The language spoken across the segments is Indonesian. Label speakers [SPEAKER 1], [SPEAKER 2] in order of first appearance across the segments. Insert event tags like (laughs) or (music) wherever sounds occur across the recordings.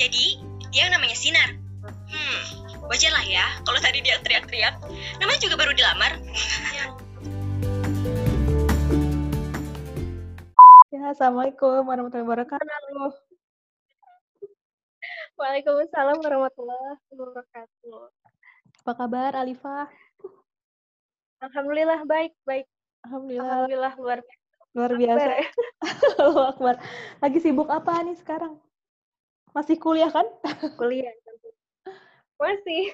[SPEAKER 1] Jadi, dia yang namanya Sinar. Hmm, wajar lah ya kalau tadi dia teriak-teriak. Namanya juga baru dilamar. (laughs)
[SPEAKER 2] Ya, Assalamualaikum warahmatullahi wabarakatuh.
[SPEAKER 3] Waalaikumsalam warahmatullahi wabarakatuh.
[SPEAKER 2] Apa kabar, Alifah?
[SPEAKER 3] Alhamdulillah baik, baik.
[SPEAKER 2] Alhamdulillah.
[SPEAKER 3] Alhamdulillah luar biasa.
[SPEAKER 2] Luar biasa.
[SPEAKER 3] Akbar. (laughs)
[SPEAKER 2] Allahu Akbar. Lagi sibuk apa nih sekarang? Masih kuliah kan? (laughs)
[SPEAKER 3] Kuliah. Masih.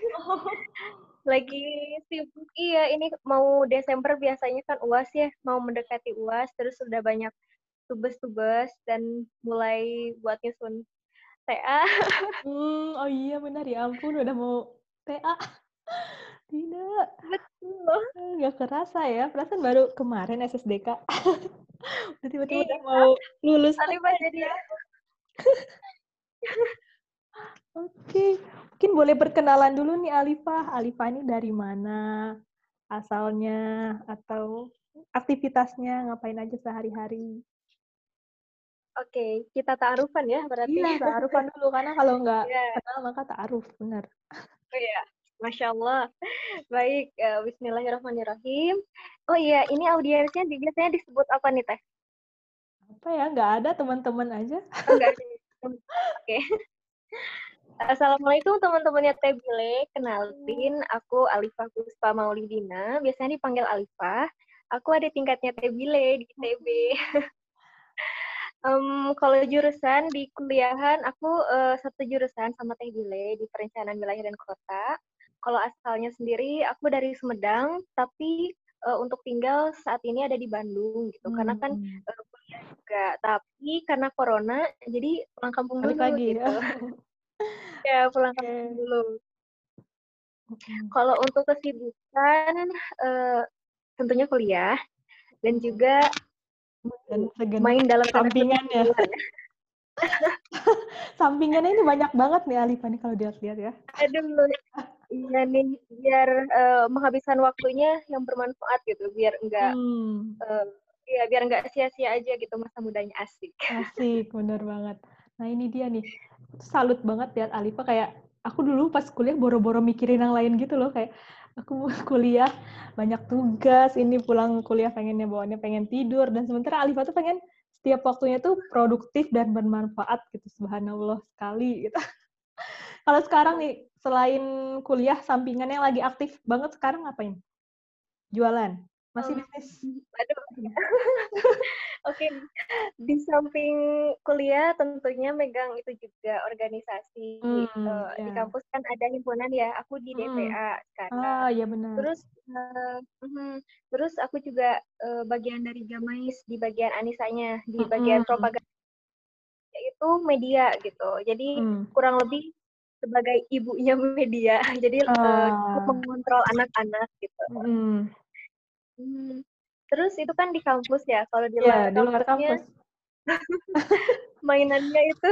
[SPEAKER 3] (laughs) Lagi sibuk. Iya, ini mau Desember biasanya kan UAS ya, mau mendekati UAS, terus sudah banyak tugas-tugas dan mulai buat nyusun TA. (laughs)
[SPEAKER 2] Hmm, oh iya benar ya ampun udah mau TA. Tidak,
[SPEAKER 3] Betul.
[SPEAKER 2] nggak kerasa ya. Perasaan baru kemarin SSDK. Udah Tiba-tiba udah
[SPEAKER 3] Iya.
[SPEAKER 2] mau lulus.
[SPEAKER 3] Alifah jadi
[SPEAKER 2] Oke, mungkin boleh perkenalan dulu nih Alifah. Alifah ini dari mana? Asalnya atau aktivitasnya ngapain aja sehari-hari?
[SPEAKER 3] Oke, kita ta'arufan ya berarti.
[SPEAKER 2] Iya, ta'arufan dulu karena kalau (laughs) nggak
[SPEAKER 3] Iya.
[SPEAKER 2] kenal maka ta'aruf, benar.
[SPEAKER 3] Oh iya, Masya Allah. Baik, eh, Bismillahirrahmanirrahim. Oh iya, ini audiensnya di- biasanya disebut apa nih, Teh?
[SPEAKER 2] Apa ya? Nggak ada teman-teman aja.
[SPEAKER 3] Oh, enggak ada. Oke. Assalamualaikum teman-temannya Teh Bile. Kenalin, aku Alifah Puspa Maulidina. Biasanya dipanggil Alifah. Aku ada tingkatnya Teh Bile di ITB. Em, kalau jurusan di kuliahan, aku eh, satu jurusan sama Teh Bile di perencanaan wilayah dan kota. Kalau asalnya sendiri, aku dari Sumedang, tapi eh, untuk tinggal saat ini ada di Bandung gitu. Karena kan
[SPEAKER 2] Hmm,
[SPEAKER 3] kuliah juga. Tapi karena corona, jadi pulang kampung dulu
[SPEAKER 2] lagi
[SPEAKER 3] gitu.
[SPEAKER 2] ya. (laughs)
[SPEAKER 3] Ya, pulang
[SPEAKER 2] Oke.
[SPEAKER 3] kampung dulu. Kalau untuk kesibukan, eh, tentunya kuliah dan juga
[SPEAKER 2] Dan
[SPEAKER 3] main dalam tanda kutip (laughs)
[SPEAKER 2] sampingannya. ini banyak banget nih Alifah nih kalau dilihat-lihat ya.
[SPEAKER 3] Aduh, iya nih, biar eh, menghabiskan waktunya yang bermanfaat gitu, biar enggak,
[SPEAKER 2] Hmm,
[SPEAKER 3] eh, ya biar enggak sia-sia aja gitu masa mudanya asik.
[SPEAKER 2] asik, bener banget. Nah ini dia nih, salut banget lihat Alifah kayak aku dulu pas kuliah boro-boro mikirin yang lain gitu loh kayak aku (laughs) kuliah banyak tugas ini pulang kuliah pengennya bawaannya pengen tidur dan sementara Alifah tuh pengen setiap waktunya tuh produktif dan bermanfaat gitu subhanallah sekali gitu. (laughs) Kalau sekarang nih selain kuliah sampingan yang lagi aktif banget sekarang ngapain? Jualan? Masih
[SPEAKER 3] Em,
[SPEAKER 2] bisnis?
[SPEAKER 3] Aduh, (laughs) oke. Di samping kuliah tentunya megang itu juga organisasi.
[SPEAKER 2] Hmm,
[SPEAKER 3] Eh, Di
[SPEAKER 2] ya.
[SPEAKER 3] kampus kan ada himpunan ya, aku di
[SPEAKER 2] Hmm.
[SPEAKER 3] DPA sekarang.
[SPEAKER 2] Ah, iya benar.
[SPEAKER 3] Terus, mhm, terus aku juga eh, bagian dari Gamais di bagian anisanya, di bagian
[SPEAKER 2] Mm-mm.
[SPEAKER 3] propaganda yaitu media gitu. Jadi
[SPEAKER 2] Hmm.
[SPEAKER 3] kurang lebih sebagai ibunya (laughs) media. Jadi
[SPEAKER 2] Ah.
[SPEAKER 3] mengontrol anak-anak gitu.
[SPEAKER 2] Mm.
[SPEAKER 3] Hmm. Terus itu kan di kampus ya. Kalau di
[SPEAKER 2] Ya,
[SPEAKER 3] luar
[SPEAKER 2] di luar
[SPEAKER 3] kampusnya
[SPEAKER 2] kampus. (laughs)
[SPEAKER 3] mainannya itu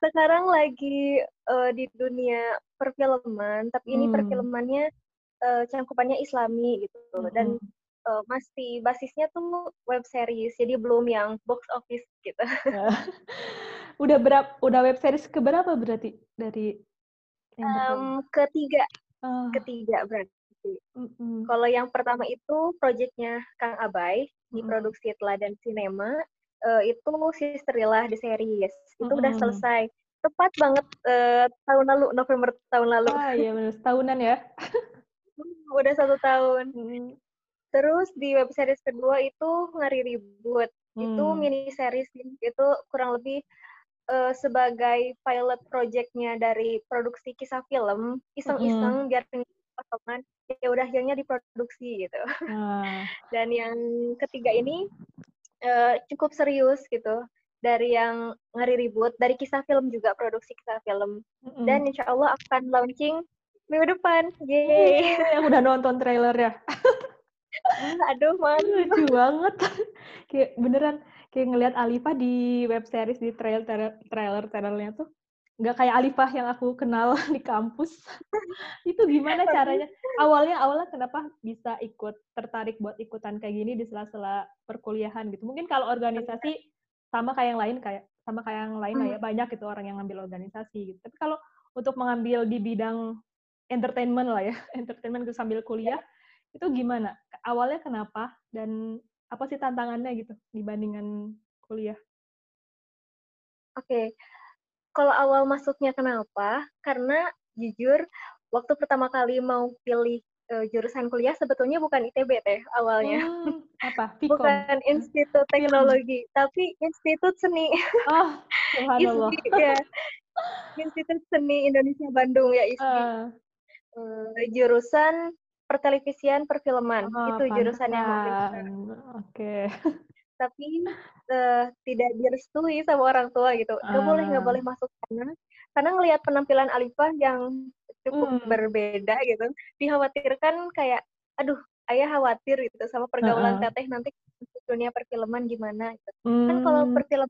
[SPEAKER 3] sekarang lagi eh, di dunia perfilman, tapi ini
[SPEAKER 2] Hmm.
[SPEAKER 3] perfilmannya eh, cangkupannya Islami gitu. Dan eh, masih basisnya tuh web series, jadi belum yang box office gitu. (laughs)
[SPEAKER 2] Udah berapa? Udah web series keberapa berarti dari yang
[SPEAKER 3] ketiga,
[SPEAKER 2] Ah,
[SPEAKER 3] ketiga berarti.
[SPEAKER 2] Mm-mm.
[SPEAKER 3] Kalau yang pertama itu proyeknya Kang Abai,
[SPEAKER 2] Mm-mm.
[SPEAKER 3] diproduksi Teladan Cinema, eh, itu Sisterilla the series. Itu udah
[SPEAKER 2] Mm-mm.
[SPEAKER 3] selesai. Tepat banget eh, tahun lalu, November tahun lalu.
[SPEAKER 2] Ah, iya (laughs) benar. Setahunan ya.
[SPEAKER 3] Udah satu tahun.
[SPEAKER 2] Mm.
[SPEAKER 3] Terus di web series kedua itu Ngari Ribut. Itu
[SPEAKER 2] Hmm.
[SPEAKER 3] mini series itu kurang lebih eh, sebagai pilot projectnya dari produksi kisah film, iseng-iseng biar potongan ya udah akhirnya diproduksi gitu.
[SPEAKER 2] Ah, (laughs)
[SPEAKER 3] Dan yang ketiga ini eh, cukup serius gitu. Dari yang ngeri ribut, dari kisah film juga produksi kisah film.
[SPEAKER 2] mm-mm.
[SPEAKER 3] Dan insya Allah akan launching minggu depan. Yeay.
[SPEAKER 2] Yeay, yang udah nonton trailer ya. (laughs)
[SPEAKER 3] Aduh, man.
[SPEAKER 2] Lucu banget. (laughs) kayak beneran kayak ngelihat Alifah di web series di trailer trailer trailernya tuh nggak kayak Alifah yang aku kenal (laughs) di kampus. (laughs) itu gimana caranya? Awalnya awalnya kenapa bisa ikut tertarik buat ikutan kayak gini di sela-sela perkuliahan gitu? Mungkin kalau organisasi sama kayak yang lain kayak sama kayak yang lain lah ya. Banyak itu orang yang ngambil organisasi gitu. Tapi kalau untuk mengambil di bidang entertainment lah ya (laughs) entertainment itu sambil kuliah itu gimana? Awalnya kenapa dan apa sih tantangannya gitu dibandingkan kuliah?
[SPEAKER 3] Oke, kalau awal masuknya kenapa? Karena jujur waktu pertama kali mau pilih uh, jurusan kuliah sebetulnya bukan ITB teh awalnya.
[SPEAKER 2] Hmm, apa? (laughs) Vkom.
[SPEAKER 3] Bukan Institut Teknologi, tapi Institut Seni.
[SPEAKER 2] Oh, subhanallah.
[SPEAKER 3] ISBI, ya. Institut Seni Indonesia Bandung ya ISBI.
[SPEAKER 2] Uh,
[SPEAKER 3] Uh, jurusan pertelevisian perfilman
[SPEAKER 2] oh,
[SPEAKER 3] itu jurusan yang mau pilih.
[SPEAKER 2] pantesan. (laughs)
[SPEAKER 3] Tapi uh, tidak direstui sama orang tua gitu. Nggak boleh nggak boleh masuk sana karena ngelihat penampilan Alifah yang cukup
[SPEAKER 2] Hmm.
[SPEAKER 3] berbeda gitu, dikhawatirkan kayak, aduh, ayah khawatir gitu sama pergaulan
[SPEAKER 2] Heeh.
[SPEAKER 3] teteh nanti dunia perfilman gimana gitu. Kan kalau
[SPEAKER 2] Hmm.
[SPEAKER 3] perfilm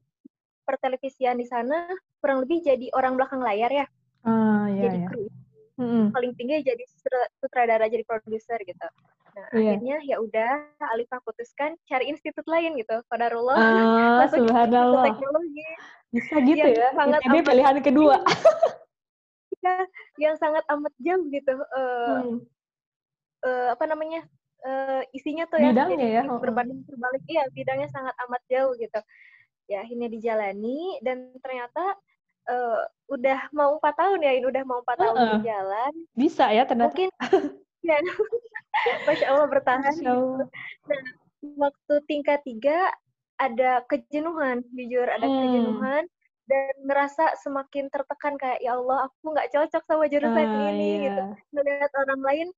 [SPEAKER 3] pertelevisian di sana kurang lebih jadi orang belakang layar ya,
[SPEAKER 2] Ah, iya,
[SPEAKER 3] jadi
[SPEAKER 2] iya.
[SPEAKER 3] kru.
[SPEAKER 2] Mm-mm.
[SPEAKER 3] Paling tinggi jadi sutra- sutradara, jadi produser gitu. Nah,
[SPEAKER 2] Iya.
[SPEAKER 3] akhirnya ya udah Alifah putuskan cari institut lain gitu. Qadarullah
[SPEAKER 2] Ah, (laughs)
[SPEAKER 3] masuk
[SPEAKER 2] subhanallah.
[SPEAKER 3] teknologi.
[SPEAKER 2] Bisa gitu
[SPEAKER 3] yang
[SPEAKER 2] ya.
[SPEAKER 3] sangat
[SPEAKER 2] ITB
[SPEAKER 3] amat-
[SPEAKER 2] pilihan kedua. (laughs)
[SPEAKER 3] Iya, yang sangat amat jauh gitu. eh,
[SPEAKER 2] Hmm.
[SPEAKER 3] eh, apa namanya? eh, isinya tuh ya
[SPEAKER 2] Bidangnya ya, oh.
[SPEAKER 3] berbanding terbalik. Iya, bidangnya sangat amat jauh gitu. Ya akhirnya dijalani dan ternyata eh, udah mau empat tahun ya, ini udah mau empat tahun
[SPEAKER 2] Heeh.
[SPEAKER 3] berjalan.
[SPEAKER 2] Bisa ya ternyata.
[SPEAKER 3] Mungkin (laughs) ya, (laughs) masya Allah bertahan.
[SPEAKER 2] Masya Allah.
[SPEAKER 3] Nah, waktu tingkat tiga ada kejenuhan, jujur ada
[SPEAKER 2] Hmm.
[SPEAKER 3] kejenuhan dan ngerasa semakin tertekan kayak ya Allah aku nggak cocok sama jurusan
[SPEAKER 2] Ah,
[SPEAKER 3] ini
[SPEAKER 2] iya.
[SPEAKER 3] gitu. Ngelihat orang lain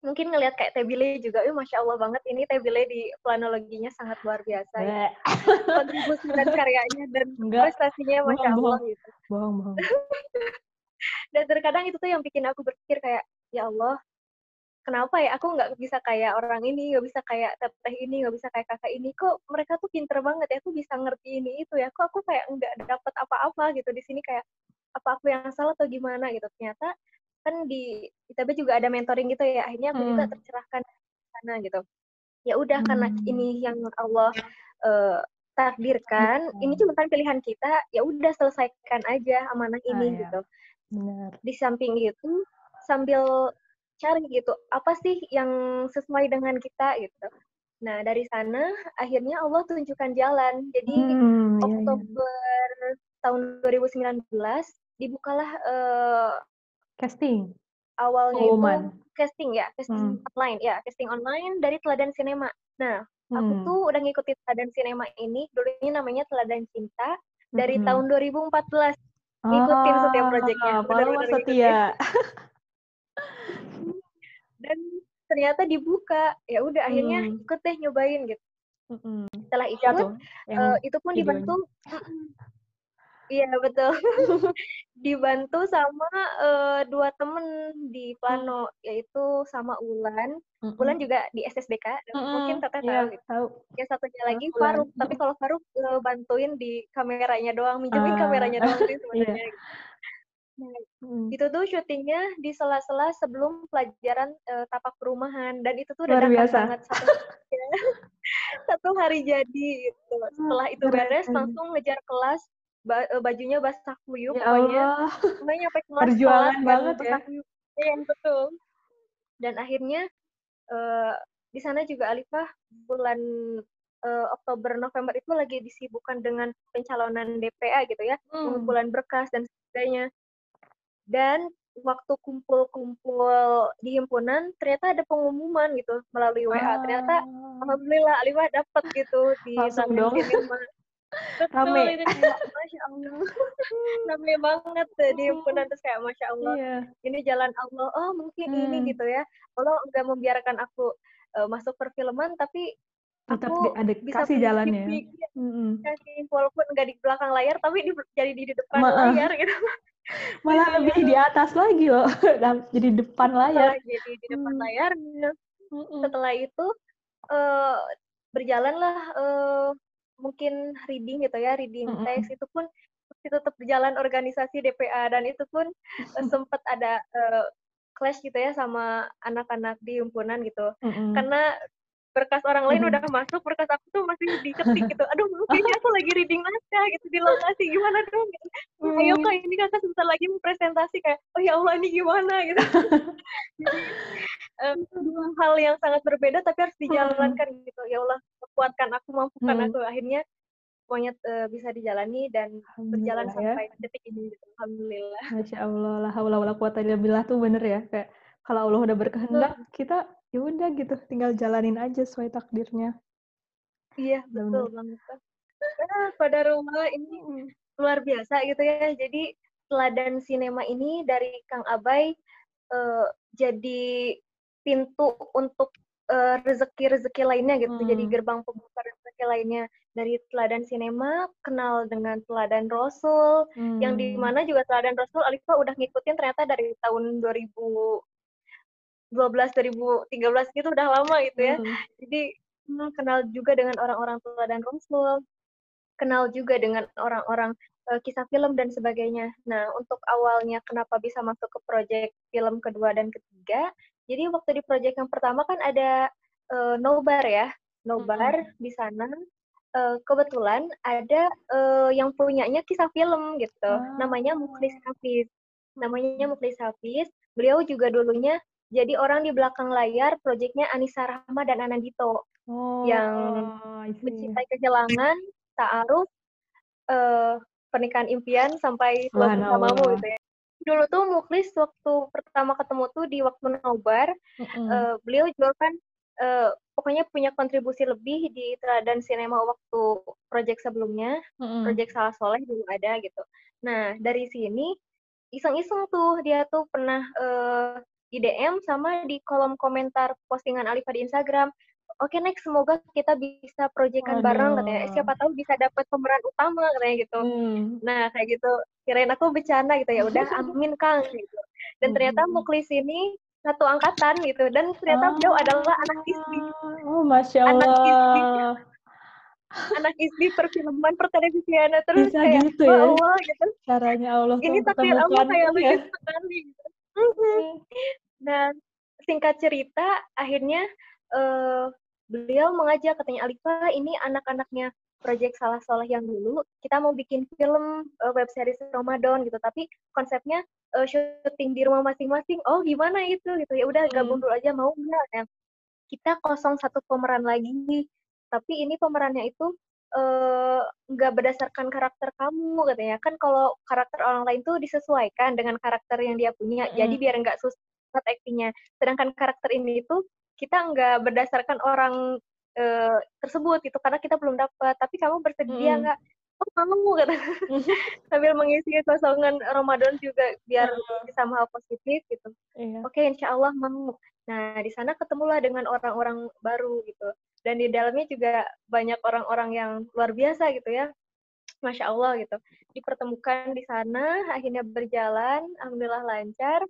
[SPEAKER 3] mungkin ngelihat kayak Tebile juga, eh masya Allah banget ini Tebile di planologinya sangat luar biasa. ya.
[SPEAKER 2] Bleh. (laughs)
[SPEAKER 3] Kontribusi dan karyanya dan
[SPEAKER 2] Enggak.
[SPEAKER 3] prestasinya masya
[SPEAKER 2] Bohong,
[SPEAKER 3] Allah
[SPEAKER 2] bohong.
[SPEAKER 3] gitu.
[SPEAKER 2] Bohong, bohong. (laughs)
[SPEAKER 3] Dan terkadang itu tuh yang bikin aku berpikir kayak ya Allah kenapa ya aku nggak bisa kayak orang ini, nggak bisa kayak teteh ini, nggak bisa kayak kakak ini. Kok mereka tuh pinter banget ya, aku bisa ngerti ini itu ya. Kok aku kayak nggak dapet apa-apa gitu di sini kayak apa aku yang salah atau gimana gitu. Ternyata kan di ITB juga ada mentoring gitu ya. Akhirnya aku juga
[SPEAKER 2] Hmm.
[SPEAKER 3] tercerahkan di sana gitu. Ya udah karena
[SPEAKER 2] Hmm.
[SPEAKER 3] ini yang Allah eh, takdirkan, ini cuma kan pilihan kita. Ya udah selesaikan aja amanah
[SPEAKER 2] Ah,
[SPEAKER 3] ini
[SPEAKER 2] ya.
[SPEAKER 3] gitu
[SPEAKER 2] Benar.
[SPEAKER 3] di samping itu sambil cari gitu apa sih yang sesuai dengan kita gitu nah dari sana akhirnya Allah tunjukkan jalan jadi
[SPEAKER 2] Hmm, iya, iya.
[SPEAKER 3] Oktober tahun 2019 dibukalah eh,
[SPEAKER 2] Casting.
[SPEAKER 3] awalnya
[SPEAKER 2] Pengumuman.
[SPEAKER 3] itu casting ya casting
[SPEAKER 2] Hmm.
[SPEAKER 3] online ya casting online dari Teladan Sinema nah aku
[SPEAKER 2] Hmm.
[SPEAKER 3] tuh udah ngikutin Teladan Sinema ini dulunya namanya Teladan Cinta dari
[SPEAKER 2] Mm-mm.
[SPEAKER 3] tahun 2014 ngikutin setiap proyeknya,
[SPEAKER 2] Ah,
[SPEAKER 3] benar-benar
[SPEAKER 2] pengalaman setia. (laughs)
[SPEAKER 3] dan ternyata dibuka ya udah akhirnya
[SPEAKER 2] Hmm.
[SPEAKER 3] ikut deh nyobain gitu
[SPEAKER 2] Mm-mm.
[SPEAKER 3] setelah
[SPEAKER 2] Iya
[SPEAKER 3] ikut
[SPEAKER 2] tuh. Yang
[SPEAKER 3] eh, itu pun dibantu iya betul (laughs) dibantu sama eh, dua temen di Plano yaitu sama Ulan
[SPEAKER 2] Mm-mm.
[SPEAKER 3] Ulan juga di SSDK
[SPEAKER 2] Mm-mm.
[SPEAKER 3] mungkin teteh
[SPEAKER 2] Iya,
[SPEAKER 3] tahu gitu
[SPEAKER 2] tahu.
[SPEAKER 3] yang satunya lagi
[SPEAKER 2] Ulan.
[SPEAKER 3] Faruk tapi kalau Faruk eh, bantuin di kameranya doang minjemin
[SPEAKER 2] Ah.
[SPEAKER 3] kameranya doang sih (laughs)
[SPEAKER 2] Iya.
[SPEAKER 3] sebenarnya gitu. Nah,
[SPEAKER 2] Mm.
[SPEAKER 3] itu tuh syutingnya di sela-sela sebelum pelajaran eh, tapak perumahan dan itu tuh udah
[SPEAKER 2] Luar biasa.
[SPEAKER 3] banget satu (laughs) satu hari jadi gitu. Setelah itu
[SPEAKER 2] keren.
[SPEAKER 3] beres langsung ngejar kelas ba- eh, bajunya basah kuyup
[SPEAKER 2] Ya
[SPEAKER 3] pokoknya
[SPEAKER 2] Allah. (laughs)
[SPEAKER 3] pokoknya nyampe kelas
[SPEAKER 2] Perjuangan
[SPEAKER 3] kan,
[SPEAKER 2] banget ya.
[SPEAKER 3] kuyup. Iya betul. Dan akhirnya eh, di sana juga Alifah bulan eh, Oktober November itu lagi disibukkan dengan pencalonan DPA gitu ya
[SPEAKER 2] Hmm.
[SPEAKER 3] pengumpulan berkas dan sebagainya. Dan waktu kumpul-kumpul di himpunan ternyata ada pengumuman gitu melalui WA. Ternyata
[SPEAKER 2] Ah.
[SPEAKER 3] alhamdulillah Alifah dapat gitu di
[SPEAKER 2] Langsung dong.
[SPEAKER 3] Betul
[SPEAKER 2] Rame.
[SPEAKER 3] itu kayak masya Allah. (laughs) Rame banget tuh di himpunan terus kayak masya Allah
[SPEAKER 2] Iya.
[SPEAKER 3] ini jalan Allah. Oh mungkin ini
[SPEAKER 2] Hmm.
[SPEAKER 3] gitu ya. Allah nggak membiarkan aku eh, masuk perfilman tapi
[SPEAKER 2] Tetap
[SPEAKER 3] aku
[SPEAKER 2] ada
[SPEAKER 3] bisa
[SPEAKER 2] kasih jalannya.
[SPEAKER 3] mengikuti
[SPEAKER 2] Mm-mm.
[SPEAKER 3] kasih walaupun nggak di belakang layar tapi di, jadi di depan
[SPEAKER 2] Maaf.
[SPEAKER 3] layar gitu
[SPEAKER 2] Malah
[SPEAKER 3] Iya.
[SPEAKER 2] lebih di atas lagi loh. (laughs) Jadi depan layar.
[SPEAKER 3] Jadi di depan
[SPEAKER 2] Hmm.
[SPEAKER 3] layar setelah itu eh berjalanlah eh, mungkin reading gitu ya reading
[SPEAKER 2] Mm-mm.
[SPEAKER 3] teks itu pun masih tetap berjalan organisasi DPA dan itu pun eh, (laughs) sempat ada eh, clash gitu ya sama anak-anak di himpunan gitu
[SPEAKER 2] Mm-mm.
[SPEAKER 3] karena berkas orang lain udah masuk, berkas aku tuh masih diketik gitu. Aduh, kayaknya aku lagi reading naskah gitu di lokasi. Gimana dong? Gitu. Ayo kak, ini kakak sebentar lagi mau presentasi kayak, oh ya Allah ini gimana gitu. (laughs) Jadi um, dua hal yang sangat berbeda tapi harus dijalankan gitu. Ya Allah, kuatkan aku, mampukan
[SPEAKER 2] Hmm.
[SPEAKER 3] aku. Akhirnya semuanya uh, bisa dijalani dan berjalan
[SPEAKER 2] ya.
[SPEAKER 3] sampai detik ini. Gitu. Alhamdulillah.
[SPEAKER 2] Masya Allah, la haula wala quwata illa billah tuh bener ya. Kayak kalau Allah udah berkehendak, kita ya udah gitu, tinggal jalanin aja sesuai takdirnya.
[SPEAKER 3] Iya, betul banget. Nah, pada rumah ini luar biasa gitu ya. Jadi teladan sinema ini dari Kang Abai eh, jadi pintu untuk eh, rezeki-rezeki lainnya gitu. Jadi
[SPEAKER 2] Hmm.
[SPEAKER 3] gerbang pembuka rezeki lainnya dari teladan sinema kenal dengan teladan Rasul yang
[SPEAKER 2] Hmm.
[SPEAKER 3] di mana juga teladan Rasul Alifa udah ngikutin ternyata dari tahun 2012 2013 gitu udah lama gitu ya.
[SPEAKER 2] Hmm.
[SPEAKER 3] Jadi hmm, kenal juga dengan orang-orang teladan Rasul, kenal juga dengan orang-orang eh, kisah film dan sebagainya. Nah, untuk awalnya kenapa bisa masuk ke proyek film kedua dan ketiga, jadi waktu di proyek yang pertama kan ada eh, nobar ya, nobar di sana. eh, kebetulan ada eh, yang punyanya kisah film gitu, namanya Muklis Hafiz. Namanya Muklis Hafiz. Beliau juga dulunya jadi orang di belakang layar proyeknya Anissa Rahma dan Anandito
[SPEAKER 2] Oh,
[SPEAKER 3] yang mencintai kehilangan, ta'aruf, eh, pernikahan impian sampai tua bersamamu gitu ya. Dulu tuh Muklis waktu pertama ketemu tuh di waktu nobar,
[SPEAKER 2] Mm-mm.
[SPEAKER 3] eh, beliau juga kan eh, pokoknya punya kontribusi lebih di teladan sinema waktu proyek sebelumnya,
[SPEAKER 2] Mm-mm.
[SPEAKER 3] proyek Salah Soleh dulu ada gitu. Nah, dari sini iseng-iseng tuh dia tuh pernah eh, di DM sama di kolom komentar postingan Alifa di Instagram. Oke, next semoga kita bisa proyekan bareng katanya. Eh. Siapa tahu bisa dapat pemeran utama katanya gitu.
[SPEAKER 2] Hmm.
[SPEAKER 3] Nah, kayak gitu. Kirain aku bercanda gitu ya. Udah (laughs) amin Kang gitu. Dan ternyata
[SPEAKER 2] Hmm.
[SPEAKER 3] Muklis ini satu angkatan gitu dan ternyata beliau adalah anak ISBI.
[SPEAKER 2] Oh, Masya
[SPEAKER 3] Anak ISBI.
[SPEAKER 2] Allah. (laughs)
[SPEAKER 3] Anak ISBI perfilman, pertelevisian terus
[SPEAKER 2] Bisa
[SPEAKER 3] kayak
[SPEAKER 2] gitu ya.
[SPEAKER 3] "Wah, Allah gitu.
[SPEAKER 2] Caranya Allah
[SPEAKER 3] Ini takdir Allah kayak
[SPEAKER 2] ya.
[SPEAKER 3] lucu sekali gitu. Mhm. Nah, singkat cerita, akhirnya eh, beliau mengajak katanya Alifa, ini anak-anaknya proyek Salah Soleh yang dulu, kita mau bikin film eh, web series Ramadan gitu, tapi konsepnya eh, syuting di rumah masing-masing. Oh, gimana itu gitu. Ya udah gabung dulu aja mau nggak? Nah, kita kosong satu pemeran lagi, tapi ini pemerannya itu eh, nggak berdasarkan karakter kamu katanya. Kan kalau karakter orang lain tuh disesuaikan dengan karakter yang dia punya jadi
[SPEAKER 2] Mm.
[SPEAKER 3] biar nggak susah aktingnya sedangkan karakter ini tuh kita nggak berdasarkan orang eh, tersebut gitu karena kita belum dapat. Tapi kamu bersedia
[SPEAKER 2] Mm.
[SPEAKER 3] nggak? Oh mau (laughs) kata sambil mengisi kosongan Ramadan juga biar bisa hal positif gitu.
[SPEAKER 2] Iya.
[SPEAKER 3] oke insya Allah mau. Nah di sana ketemulah dengan orang-orang baru gitu dan di dalamnya juga banyak orang-orang yang luar biasa gitu ya masya Allah gitu dipertemukan di sana akhirnya berjalan alhamdulillah lancar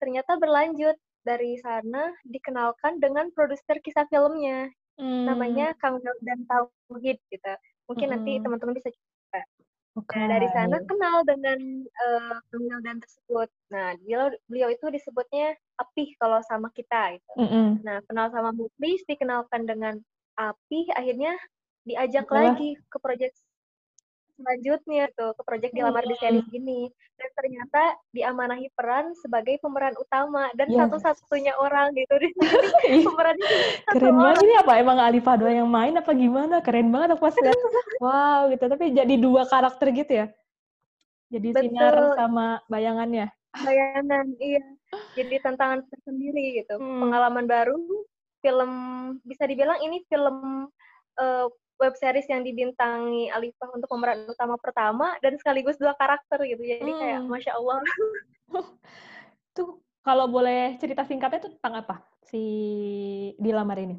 [SPEAKER 3] ternyata berlanjut dari sana dikenalkan dengan produser kisah filmnya
[SPEAKER 2] Hmm.
[SPEAKER 3] namanya Kang dan Tauhid gitu mungkin nanti
[SPEAKER 2] Mm-mm.
[SPEAKER 3] teman-teman bisa coba
[SPEAKER 2] Oke.
[SPEAKER 3] Nah, dari sana kenal dengan eh, Kang dan tersebut. Nah, beliau, beliau itu disebutnya Apih kalau sama kita. Gitu.
[SPEAKER 2] Mm-mm.
[SPEAKER 3] Nah, kenal sama Muklis, dikenalkan dengan Apih, akhirnya diajak
[SPEAKER 2] Itulah.
[SPEAKER 3] lagi ke proyek selanjutnya tuh ke proyek dilamar di series ini dan ternyata diamanahi peran sebagai pemeran utama dan
[SPEAKER 2] Yes.
[SPEAKER 3] satu-satunya orang gitu di sini cuma satu
[SPEAKER 2] Keren banget ini apa emang Alifah doang yang main apa gimana? Keren banget aku pas lihat. Wow gitu. Tapi jadi dua karakter gitu ya. Jadi sinar
[SPEAKER 3] Betul.
[SPEAKER 2] sama bayangannya.
[SPEAKER 3] bayangan iya jadi tantangan tersendiri gitu
[SPEAKER 2] Hmm.
[SPEAKER 3] pengalaman baru film bisa dibilang ini film eh, web series yang dibintangi Alifah untuk pemeran utama pertama dan sekaligus dua karakter gitu jadi kayak
[SPEAKER 2] Hmm.
[SPEAKER 3] masya Allah (laughs)
[SPEAKER 2] Tuh kalau boleh cerita singkatnya tuh tentang apa si dilamar ini?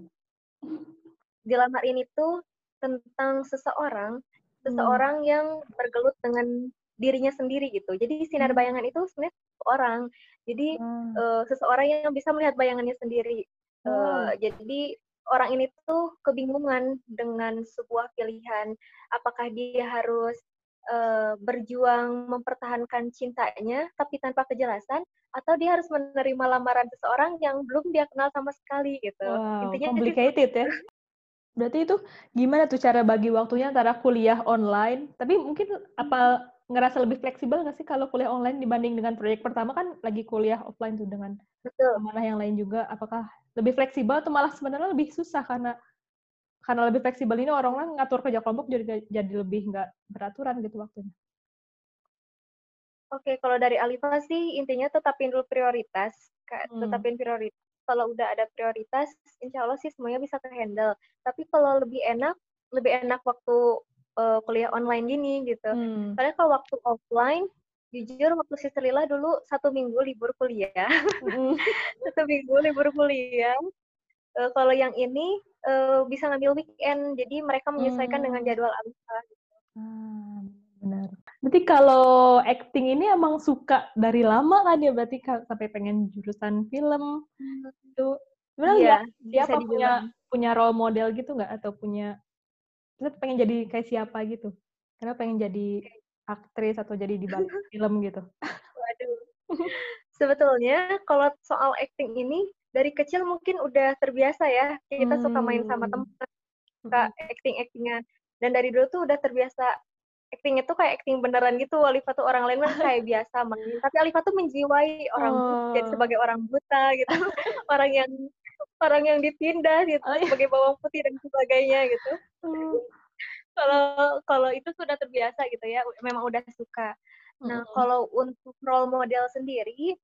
[SPEAKER 3] dilamar ini tuh tentang seseorang
[SPEAKER 2] Hmm.
[SPEAKER 3] seseorang yang bergelut dengan dirinya sendiri gitu jadi sinar
[SPEAKER 2] Hmm.
[SPEAKER 3] bayangan itu sebenarnya seseorang jadi
[SPEAKER 2] Hmm.
[SPEAKER 3] eh, seseorang yang bisa melihat bayangannya sendiri. Eh,
[SPEAKER 2] Oh.
[SPEAKER 3] jadi orang ini tuh kebingungan dengan sebuah pilihan, apakah dia harus uh, berjuang mempertahankan cintanya tapi tanpa kejelasan atau dia harus menerima lamaran seseorang yang belum dia kenal sama sekali gitu.
[SPEAKER 2] Wow, Intinya complicated ya. Berarti itu gimana tuh cara bagi waktunya antara kuliah online, tapi mungkin apa ngerasa lebih fleksibel nggak sih kalau kuliah online dibanding dengan proyek pertama kan lagi kuliah offline tuh dengan
[SPEAKER 3] Betul.
[SPEAKER 2] mana yang lain juga apakah lebih fleksibel atau malah sebenarnya lebih susah karena karena lebih fleksibel ini orang-orang ngatur kerja kelompok jadi jadi lebih nggak beraturan gitu waktunya.
[SPEAKER 3] Oke, kalau dari Alifa sih intinya tetapin dulu prioritas, hmm. tetapin prioritas. Kalau udah ada prioritas, insya Allah sih semuanya bisa terhandle. Tapi kalau lebih enak, lebih enak waktu uh, kuliah online gini gitu. Hmm. Karena kalau waktu offline, jujur waktu si Lila dulu satu minggu libur kuliah, hmm. (laughs) satu minggu libur kuliah. Uh, kalau yang ini uh, bisa ngambil weekend, jadi mereka menyesuaikan hmm. dengan jadwal Alifa. Gitu.
[SPEAKER 2] Hmm, benar. Berarti kalau acting ini emang suka dari lama kan ya berarti sampai pengen jurusan film hmm. itu. Sebenarnya iya, siapa punya punya role model gitu nggak atau punya Terus pengen jadi kayak siapa gitu? Karena pengen jadi aktris atau jadi di balik (laughs) film gitu.
[SPEAKER 3] Waduh. Sebetulnya kalau soal acting ini dari kecil mungkin udah terbiasa ya. Kita hmm. suka main sama hmm. teman, suka hmm. acting-actingan. Dan dari dulu tuh udah terbiasa acting itu kayak acting beneran gitu. Alifa tuh orang lain kan kayak (laughs) biasa main. Tapi Alifa tuh menjiwai orang oh. jadi sebagai orang buta gitu. (laughs) orang yang orang yang ditindas gitu oh, iya. sebagai bawang putih dan sebagainya gitu. Hmm. Kalau kalau itu sudah terbiasa gitu ya, memang udah suka. Nah, hmm. kalau untuk role model sendiri,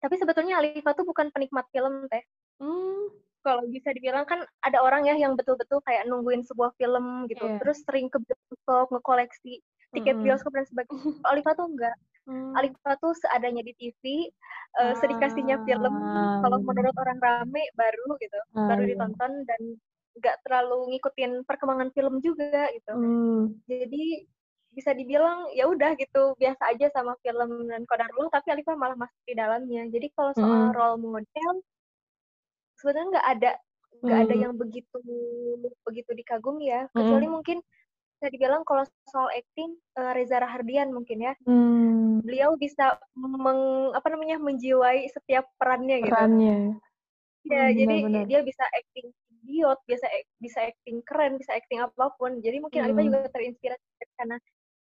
[SPEAKER 3] tapi sebetulnya Alifa tuh bukan penikmat film teh. Hmm kalau bisa dibilang kan ada orang ya yang betul-betul kayak nungguin sebuah film gitu, yeah. terus sering ke bioskop ngekoleksi tiket mm. bioskop dan sebagainya. Alifa tuh enggak. Mm. Alifa tuh seadanya di TV, uh, ah. sedikasihnya film. Kalau menurut orang rame baru gitu, ah, baru iya. ditonton dan nggak terlalu ngikutin perkembangan film juga gitu. Mm. Jadi bisa dibilang ya udah gitu biasa aja sama film dan Kodarul tapi Alifa malah masuk di dalamnya. Jadi kalau soal mm. role model sebenarnya nggak ada nggak hmm. ada yang begitu begitu dikagumi ya kecuali hmm. mungkin bisa dibilang kalau soal acting uh, Reza Rahardian mungkin ya. Hmm. beliau bisa meng, apa namanya menjiwai setiap perannya gitu.
[SPEAKER 2] Perannya.
[SPEAKER 3] Ya hmm, jadi benar. dia bisa acting idiot bisa bisa acting keren bisa acting apa pun. Jadi mungkin hmm. Alifa juga terinspirasi karena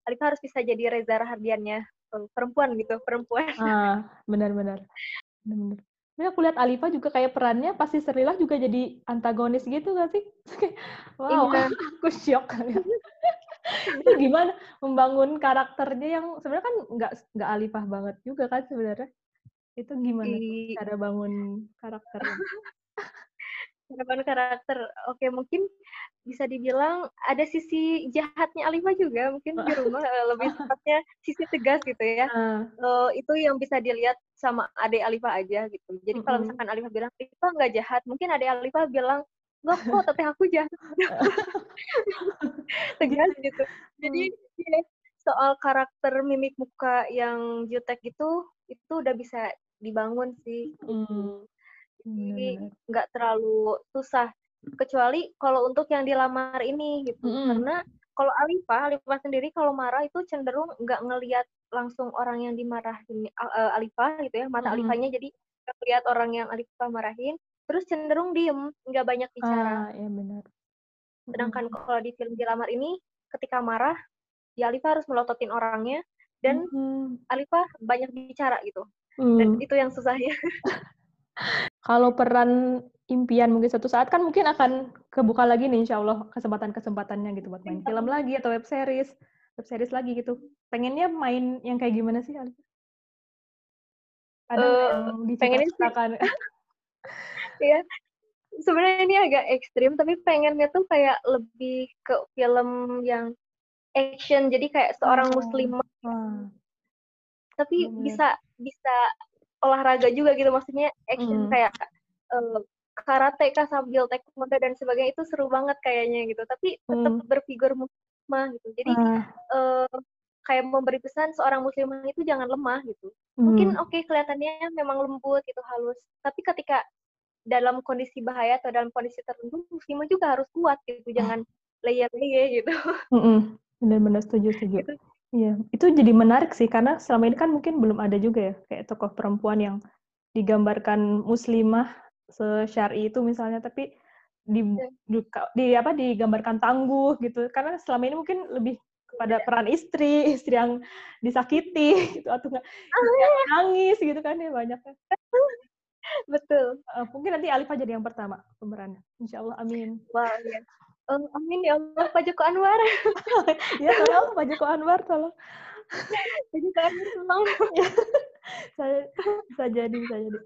[SPEAKER 3] Alifa harus bisa jadi Reza Rahardiannya perempuan gitu perempuan.
[SPEAKER 2] Ah benar-benar. Benar-benar tapi aku lihat Alifa juga kayak perannya pasti Serilah juga jadi antagonis gitu gak sih? (laughs) wow, iya. (laughs) aku shock. (laughs) itu gimana membangun karakternya yang sebenarnya kan nggak nggak Alifah banget juga kan sebenarnya. Itu gimana I... cara bangun karakternya?
[SPEAKER 3] cara bangun karakter. Oke, mungkin bisa dibilang ada sisi jahatnya Alifah juga mungkin di rumah (laughs) eh, lebih tepatnya sisi tegas gitu ya. Uh. Uh, itu yang bisa dilihat sama adik Alifa aja gitu. Jadi kalau misalkan Alifa bilang Alifa nggak jahat, mungkin adik Alifa bilang nggak kok (laughs) tapi aku jahat. (laughs) Tegas gitu. Jadi ya, soal karakter mimik muka yang jutek itu itu udah bisa dibangun sih. Mm. Jadi nggak terlalu susah. Kecuali kalau untuk yang dilamar ini gitu, mm. karena kalau Alifa, Alifa sendiri kalau marah itu cenderung nggak ngelihat langsung orang yang dimarahin uh, Alifa gitu ya, mata mm-hmm. Alifanya jadi ngelihat orang yang Alifa marahin, terus cenderung diem, nggak banyak bicara.
[SPEAKER 2] Ah, iya benar.
[SPEAKER 3] Sedangkan mm-hmm. kalau di film Dilamar ini, ketika marah, ya Alifa harus melototin orangnya, dan mm-hmm. Alifa banyak bicara gitu. Mm. Dan itu yang susahnya. (laughs)
[SPEAKER 2] kalau peran impian mungkin satu saat kan mungkin akan kebuka lagi nih insya Allah kesempatan-kesempatannya gitu buat main film lagi atau web series web series lagi gitu pengennya main yang kayak gimana sih Alisa?
[SPEAKER 3] Ada uh, yang dicita-citakan? (laughs) Iya, sebenarnya ini agak ekstrim tapi pengennya tuh kayak lebih ke film yang action jadi kayak seorang oh, muslimah hmm. tapi hmm. bisa bisa olahraga juga gitu maksudnya action hmm. kayak uh, karate kah sambil taekwondo dan sebagainya itu seru banget kayaknya gitu tapi tetap hmm. berfigur muslimah gitu jadi hmm. uh, kayak memberi pesan seorang muslimah itu jangan lemah gitu hmm. mungkin oke okay, kelihatannya memang lembut gitu halus tapi ketika dalam kondisi bahaya atau dalam kondisi tertentu muslimah juga harus kuat gitu jangan leye-leye gitu
[SPEAKER 2] hmm. Benar-benar setuju, setuju.
[SPEAKER 3] Itu
[SPEAKER 2] Iya, itu jadi menarik sih karena selama ini kan mungkin belum ada juga ya kayak tokoh perempuan yang digambarkan muslimah sesyari itu misalnya tapi di,
[SPEAKER 3] Iya.
[SPEAKER 2] di, di apa digambarkan tangguh gitu karena selama ini mungkin lebih kepada peran istri (laughs) istri yang disakiti gitu atau enggak yang nangis gitu kan ya banyaknya (laughs)
[SPEAKER 3] betul.
[SPEAKER 2] Uh, mungkin nanti Alifah jadi yang pertama pemerannya insya Allah amin
[SPEAKER 3] Wah, ya. Oh, amin ya Allah, Pak Joko Anwar. (laughs)
[SPEAKER 2] ya tolong Pak Joko Anwar tolong. (laughs)
[SPEAKER 3] Pak Joko Anwar tolong. (laughs)
[SPEAKER 2] saya bisa jadi bisa jadi.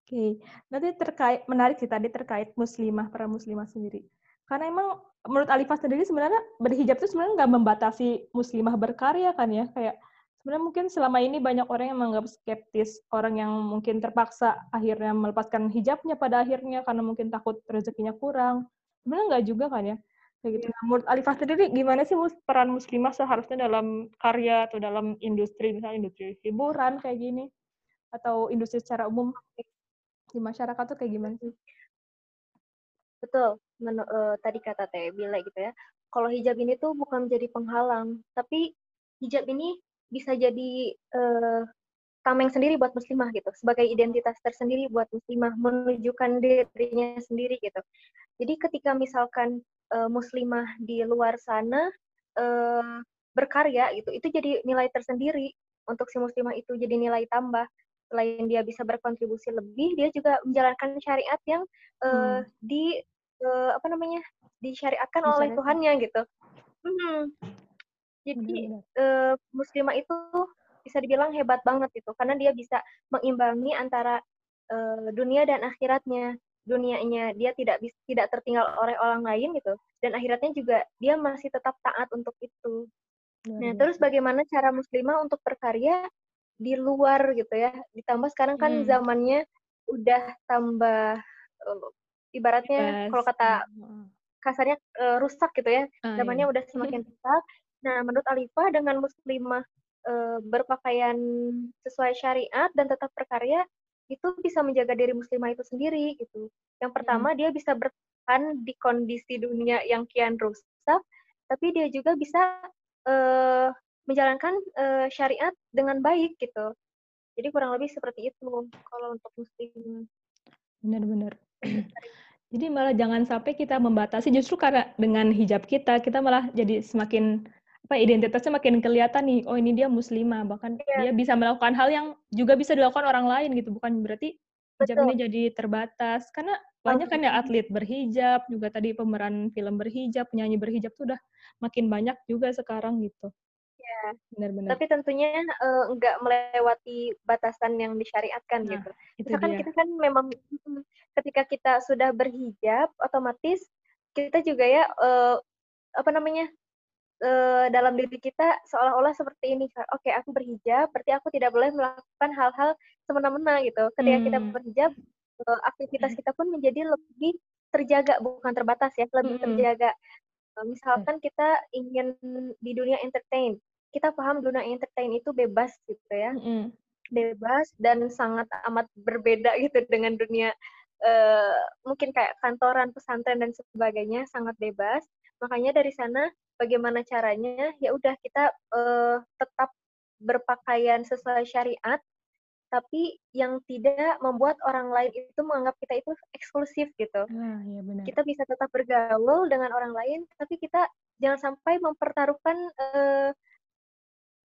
[SPEAKER 2] Oke nanti terkait menarik sih tadi terkait muslimah para muslimah sendiri. Karena emang menurut Alifah sendiri sebenarnya berhijab itu sebenarnya nggak membatasi muslimah berkarya kan ya? Kayak sebenarnya mungkin selama ini banyak orang yang menganggap skeptis orang yang mungkin terpaksa akhirnya melepaskan hijabnya pada akhirnya karena mungkin takut rezekinya kurang sebenarnya nggak juga kan ya kayak gitu. Nah, menurut Alifah sendiri gimana sih peran muslimah seharusnya dalam karya atau dalam industri misalnya industri hiburan kayak gini atau industri secara umum di masyarakat tuh kayak gimana sih?
[SPEAKER 3] Betul, Men uh, tadi kata Teh Bila gitu ya. Kalau hijab ini tuh bukan menjadi penghalang, tapi hijab ini bisa jadi uh, tameng sendiri buat muslimah gitu, sebagai identitas tersendiri buat muslimah, menunjukkan dirinya sendiri gitu. Jadi ketika misalkan uh, muslimah di luar sana uh, berkarya gitu, itu jadi nilai tersendiri untuk si muslimah itu jadi nilai tambah. Selain dia bisa berkontribusi lebih, dia juga menjalankan syariat yang uh, hmm. di uh, apa namanya disyariatkan Disyariat. oleh Tuhannya gitu. Hmm. Jadi uh, muslimah itu bisa dibilang hebat banget gitu, karena dia bisa mengimbangi antara uh, dunia dan akhiratnya dunianya dia tidak bisa tidak tertinggal oleh orang lain gitu dan akhiratnya juga dia masih tetap taat untuk itu. Nah, terus bagaimana cara muslimah untuk berkarya di luar gitu ya? Ditambah sekarang kan hmm. zamannya udah tambah uh, ibaratnya kalau kata kasarnya uh, rusak gitu ya. Ah, zamannya iya. udah semakin (laughs) rusak. Nah, menurut Alifah dengan muslimah uh, berpakaian sesuai syariat dan tetap berkarya itu bisa menjaga diri muslimah itu sendiri gitu. Yang pertama hmm. dia bisa bertahan di kondisi dunia yang kian rusak, tapi dia juga bisa uh, menjalankan uh, syariat dengan baik gitu. Jadi kurang lebih seperti itu kalau untuk muslim.
[SPEAKER 2] Benar-benar. jadi malah jangan sampai kita membatasi justru karena dengan hijab kita kita malah jadi semakin apa identitasnya makin kelihatan nih oh ini dia muslimah bahkan yeah. dia bisa melakukan hal yang juga bisa dilakukan orang lain gitu bukan berarti hijab ini jadi terbatas. Karena banyak kan ya atlet berhijab juga tadi pemeran film berhijab penyanyi berhijab tuh udah makin banyak juga sekarang gitu.
[SPEAKER 3] Ya benar-benar tapi tentunya uh, nggak melewati batasan yang disyariatkan nah, gitu. misalkan kita kan memang ketika kita sudah berhijab otomatis kita juga ya uh, apa namanya uh, dalam diri kita seolah-olah seperti ini oke okay, aku berhijab berarti aku tidak boleh melakukan hal-hal semena-mena gitu ketika hmm. kita berhijab uh, aktivitas kita pun menjadi lebih terjaga bukan terbatas ya lebih hmm. terjaga uh, misalkan kita ingin di dunia entertain kita paham dunia entertain itu bebas gitu ya hmm. bebas dan sangat amat berbeda gitu dengan dunia uh, mungkin kayak kantoran pesantren dan sebagainya sangat bebas makanya dari sana bagaimana caranya ya udah kita uh, tetap berpakaian sesuai syariat tapi yang tidak membuat orang lain itu menganggap kita itu eksklusif gitu.
[SPEAKER 2] Ah, ya benar.
[SPEAKER 3] Kita bisa tetap bergaul dengan orang lain, tapi kita jangan sampai mempertaruhkan uh,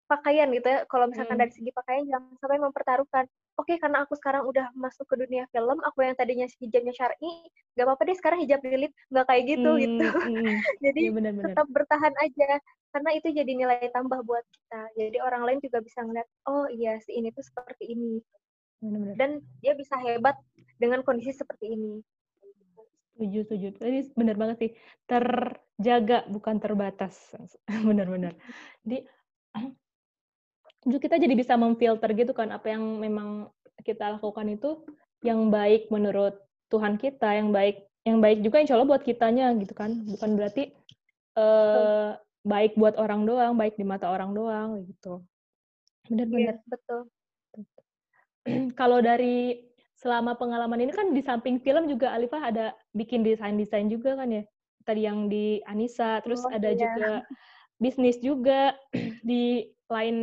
[SPEAKER 3] pakaian gitu ya. Kalau misalkan hmm. dari segi pakaian jangan sampai mempertaruhkan. Oke, okay, karena aku sekarang udah masuk ke dunia film, aku yang tadinya hijabnya syar'i, nggak apa-apa deh sekarang hijab lilit nggak kayak gitu hmm, gitu. Hmm. (laughs) jadi ya, bener, bener. tetap bertahan aja karena itu jadi nilai tambah buat kita. Jadi orang lain juga bisa ngeliat, oh iya si ini tuh seperti ini. Bener, bener. Dan dia bisa hebat dengan kondisi seperti ini.
[SPEAKER 2] Setuju, setuju. Tadi benar banget sih. Terjaga bukan terbatas. (laughs) Benar-benar. Jadi justru kita jadi bisa memfilter gitu kan apa yang memang kita lakukan itu yang baik menurut Tuhan kita, yang baik yang baik juga insya Allah buat kitanya gitu kan, bukan berarti uh, baik buat orang doang, baik di mata orang doang gitu.
[SPEAKER 3] Benar-benar iya, betul. (clears throat)
[SPEAKER 2] Kalau dari selama pengalaman ini kan di samping film juga Alifah ada bikin desain-desain juga kan ya. Tadi yang di Anissa, terus oh, ada iya. juga bisnis juga (clears throat) di lain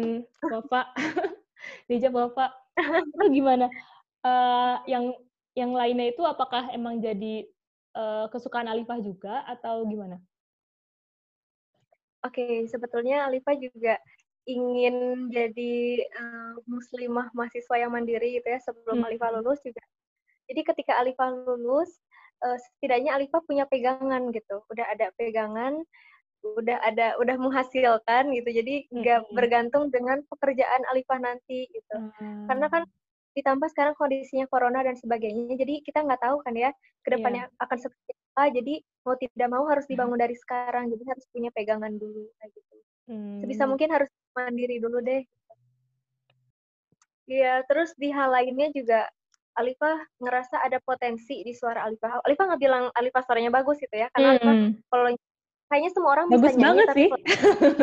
[SPEAKER 2] bapak (laughs) di job bapak itu gimana uh, yang yang lainnya itu apakah emang jadi uh, kesukaan Alifah juga atau gimana?
[SPEAKER 3] Oke, okay, sebetulnya Alifah juga ingin jadi uh, muslimah mahasiswa yang mandiri gitu ya sebelum hmm. Alifah lulus juga. Jadi ketika Alifah lulus, uh, setidaknya Alifah punya pegangan gitu, udah ada pegangan, udah ada, udah menghasilkan gitu. Jadi nggak hmm. bergantung dengan pekerjaan Alifah nanti gitu. Hmm. Karena kan ditambah sekarang kondisinya corona dan sebagainya jadi kita nggak tahu kan ya ke depannya yeah. akan seperti apa jadi mau tidak mau harus hmm. dibangun dari sekarang jadi harus punya pegangan dulu kayak gitu hmm. sebisa mungkin harus mandiri dulu deh Iya, terus di hal lainnya juga Alifah ngerasa ada potensi di suara Alifah. Alifah nggak bilang Alifah suaranya bagus gitu ya, karena hmm. kalau kayaknya semua orang
[SPEAKER 2] Bagus
[SPEAKER 3] bisa nyanyi
[SPEAKER 2] banget sih.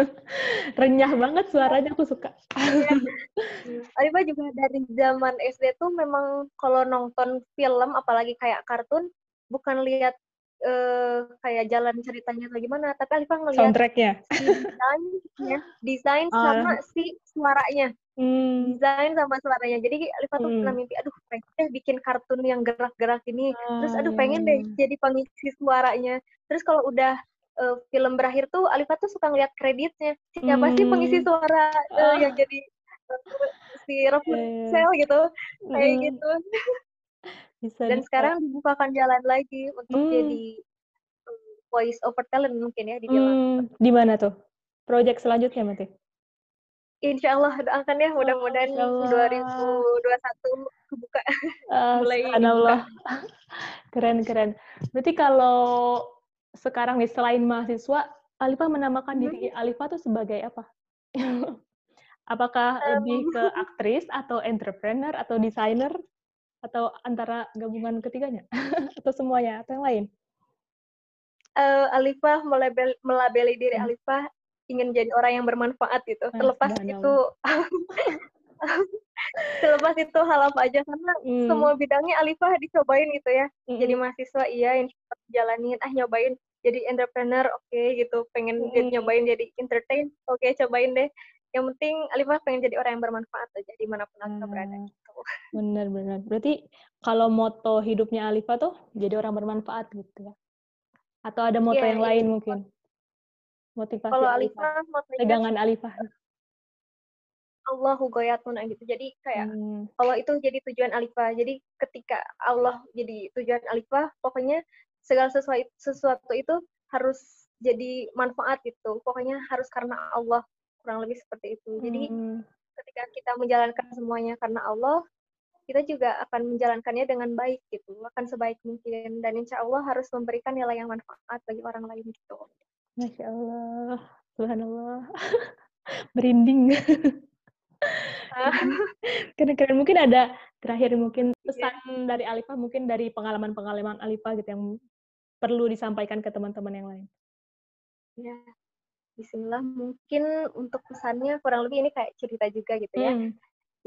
[SPEAKER 2] (laughs) Renyah banget suaranya aku suka. (laughs)
[SPEAKER 3] Arifah juga dari zaman SD tuh memang kalau nonton film apalagi kayak kartun bukan lihat uh, kayak jalan ceritanya atau gimana, tapi Alifah ngelihat
[SPEAKER 2] soundtracknya,
[SPEAKER 3] desainnya, desain uh. sama si suaranya. Hmm. Desain sama suaranya. Jadi Alifah tuh hmm. pernah mimpi, aduh pengen deh bikin kartun yang gerak-gerak ini. Uh, Terus aduh pengen deh iya. jadi pengisi suaranya. Terus kalau udah uh, film berakhir tuh Alifa tuh suka ngeliat kreditnya siapa hmm. sih pengisi suara uh, uh. yang jadi uh, si Rapunzel yeah. gitu kayak hmm. gitu bisa, dan bisa. sekarang dibukakan jalan lagi untuk hmm. jadi um, voice over talent mungkin ya di jalan hmm.
[SPEAKER 2] di mana tuh project selanjutnya Mati
[SPEAKER 3] Insya Allah doakan ya mudah-mudahan oh, 2021 kebuka
[SPEAKER 2] uh, mulai Allah keren keren berarti kalau sekarang nih selain mahasiswa, Alifa menamakan hmm. diri Alifa tuh sebagai apa? (laughs) Apakah um. lebih ke (laughs) aktris atau entrepreneur atau desainer atau antara gabungan ketiganya (laughs) atau semuanya atau yang lain?
[SPEAKER 3] Uh, Alifah melabel, melabeli diri hmm. Alifah ingin jadi orang yang bermanfaat gitu. Terlepas itu terlepas itu hal apa aja karena hmm. semua bidangnya Alifah dicobain gitu ya hmm. jadi mahasiswa iya yang jalanin ah nyobain jadi entrepreneur oke okay, gitu pengen hmm. nyobain jadi entertain oke okay, cobain deh yang penting Alifah pengen jadi orang yang bermanfaat aja di mana pun Alifah hmm. berada gitu.
[SPEAKER 2] bener-bener berarti kalau moto hidupnya Alifah tuh jadi orang bermanfaat gitu ya atau ada moto yeah, yang yeah. lain mungkin motivasi
[SPEAKER 3] kalau Alifah, Alifah
[SPEAKER 2] pegangan Alifah
[SPEAKER 3] Allahu goyatun gitu. Jadi kayak hmm. Allah itu jadi tujuan alifah. Jadi ketika Allah jadi tujuan alifah, pokoknya segala sesuatu sesuatu itu harus jadi manfaat gitu. Pokoknya harus karena Allah kurang lebih seperti itu. Jadi hmm. ketika kita menjalankan semuanya karena Allah, kita juga akan menjalankannya dengan baik gitu, akan sebaik mungkin dan insya Allah harus memberikan nilai yang manfaat bagi orang lain gitu.
[SPEAKER 2] Masya Allah, Subhanallah, (laughs) merinding. (laughs) Keren-keren. Mungkin ada terakhir mungkin iya. pesan yeah. dari Alifa, mungkin dari pengalaman-pengalaman Alifa gitu yang perlu disampaikan ke teman-teman yang lain.
[SPEAKER 3] Ya, Bismillah. Mungkin untuk pesannya kurang lebih ini kayak cerita juga gitu ya. Hmm.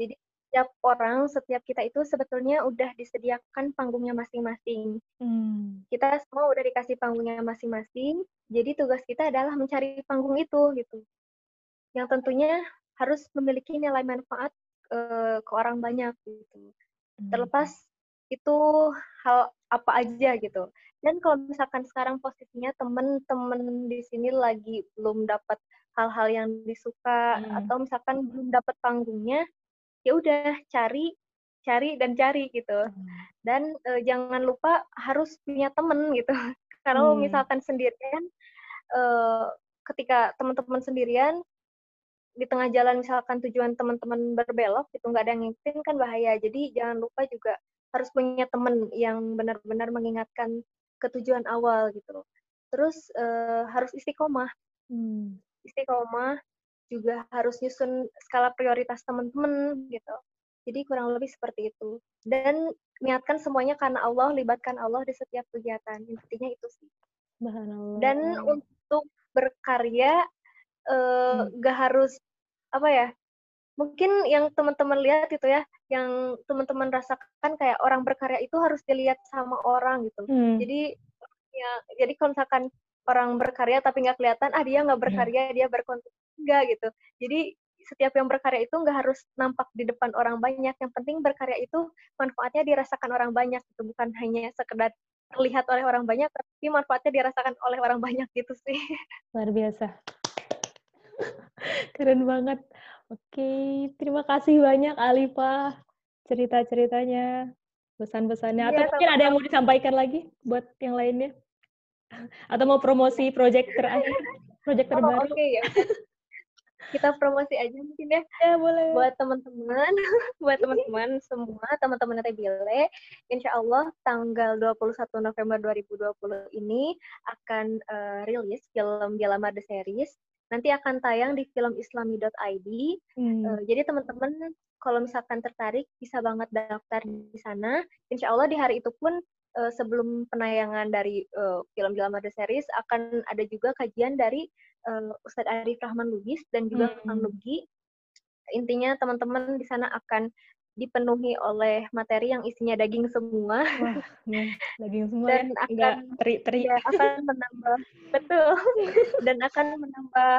[SPEAKER 3] Jadi setiap orang, setiap kita itu sebetulnya udah disediakan panggungnya masing-masing. Hmm. Kita semua udah dikasih panggungnya masing-masing. Jadi tugas kita adalah mencari panggung itu gitu. Yang tentunya harus memiliki nilai manfaat uh, ke orang banyak gitu. Terlepas itu hal apa aja gitu. Dan kalau misalkan sekarang posisinya temen-temen di sini lagi belum dapat hal-hal yang disuka hmm. atau misalkan belum dapat panggungnya, ya udah cari cari dan cari gitu. Hmm. Dan uh, jangan lupa harus punya temen gitu. (laughs) Kalau hmm. misalkan sendirian uh, ketika teman-teman sendirian di tengah jalan misalkan tujuan teman-teman berbelok itu nggak ada yang ngikutin kan bahaya. Jadi jangan lupa juga harus punya teman yang benar-benar mengingatkan ke tujuan awal gitu terus uh, harus istiqomah. Hmm. istiqomah juga harus nyusun skala prioritas teman-teman gitu. Jadi kurang lebih seperti itu. Dan niatkan semuanya karena Allah libatkan Allah di setiap kegiatan. Intinya itu sih. Dan untuk berkarya uh, hmm. gak harus apa ya mungkin yang teman-teman lihat gitu ya yang teman-teman rasakan kayak orang berkarya itu harus dilihat sama orang gitu hmm. jadi ya jadi kalau misalkan orang berkarya tapi nggak kelihatan ah dia nggak
[SPEAKER 2] Iya.
[SPEAKER 3] berkarya dia berkonten enggak gitu jadi setiap yang berkarya itu nggak harus nampak di depan orang banyak yang penting berkarya itu manfaatnya dirasakan orang banyak itu bukan hanya sekedar terlihat oleh orang banyak tapi manfaatnya dirasakan oleh orang (laughs) banyak gitu sih
[SPEAKER 2] Luar biasa. (laughs) Keren banget. Oke, terima kasih banyak Alifa cerita-ceritanya, pesan-pesannya. Atau
[SPEAKER 3] Iya,
[SPEAKER 2] mungkin ada yang mau disampaikan lagi buat yang lainnya? Atau mau promosi project terakhir, project
[SPEAKER 3] oh
[SPEAKER 2] terbaru?
[SPEAKER 3] oke ya (laughs) kita promosi aja mungkin ya
[SPEAKER 2] Ya, boleh.
[SPEAKER 3] buat teman-teman, (laughs) buat teman-teman semua, teman-teman Bile, insya Allah tanggal 21 November 2020 ini akan eh, rilis film Dialama The Series. Nanti akan tayang di filmislami.id.
[SPEAKER 2] Hmm.
[SPEAKER 3] Eh, jadi teman-teman kalau misalkan tertarik bisa banget daftar di sana. Insya Allah di hari itu pun eh, sebelum penayangan dari eh, film Dialama The Series akan ada juga kajian dari eh, Ustadz Arif Rahman Lubis dan juga
[SPEAKER 2] Hmm.
[SPEAKER 3] Kang Nugi intinya teman-teman di sana akan dipenuhi oleh materi yang isinya daging semua
[SPEAKER 2] Wah, ya, daging semua
[SPEAKER 3] dan
[SPEAKER 2] ya.
[SPEAKER 3] Akan
[SPEAKER 2] teri-teri.
[SPEAKER 3] ya, akan menambah (laughs) betul dan akan menambah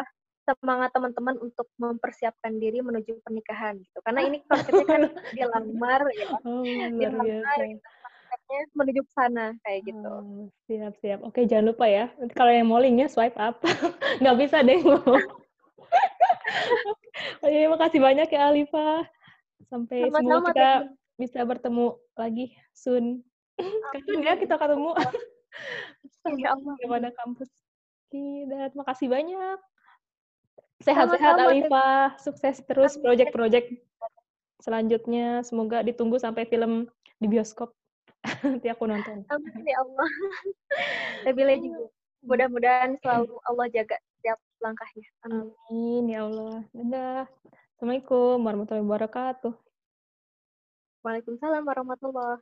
[SPEAKER 3] semangat teman-teman untuk mempersiapkan diri menuju pernikahan gitu karena ini (laughs) konsepnya kan dilamar ya
[SPEAKER 2] Oh,
[SPEAKER 3] dilamar gitu menuju ke sana kayak gitu
[SPEAKER 2] Oh, siap, siap. Oke, jangan lupa ya. Nanti kalau yang mau linknya swipe up. (laughs) Nggak bisa deh. iya, makasih banyak ya Alifa. Sampai semoga
[SPEAKER 3] Sama-sama,
[SPEAKER 2] kita
[SPEAKER 3] Teh.
[SPEAKER 2] bisa bertemu lagi soon. (laughs) Kapan ya kita ketemu?
[SPEAKER 3] Insya Allah. (laughs)
[SPEAKER 2] Gimana kampus? Oke, dan makasih banyak. Sehat-sehat. Alifa. Sukses terus project-project selanjutnya. Semoga ditunggu sampai film di bioskop. (laughs) Nanti aku nonton.
[SPEAKER 3] amin ya Allah Nabila juga mudah-mudahan selalu Allah jaga setiap langkahnya amin
[SPEAKER 2] Amin ya Allah. Dadah. Assalamualaikum warahmatullahi wabarakatuh.
[SPEAKER 3] Waalaikumsalam warahmatullahi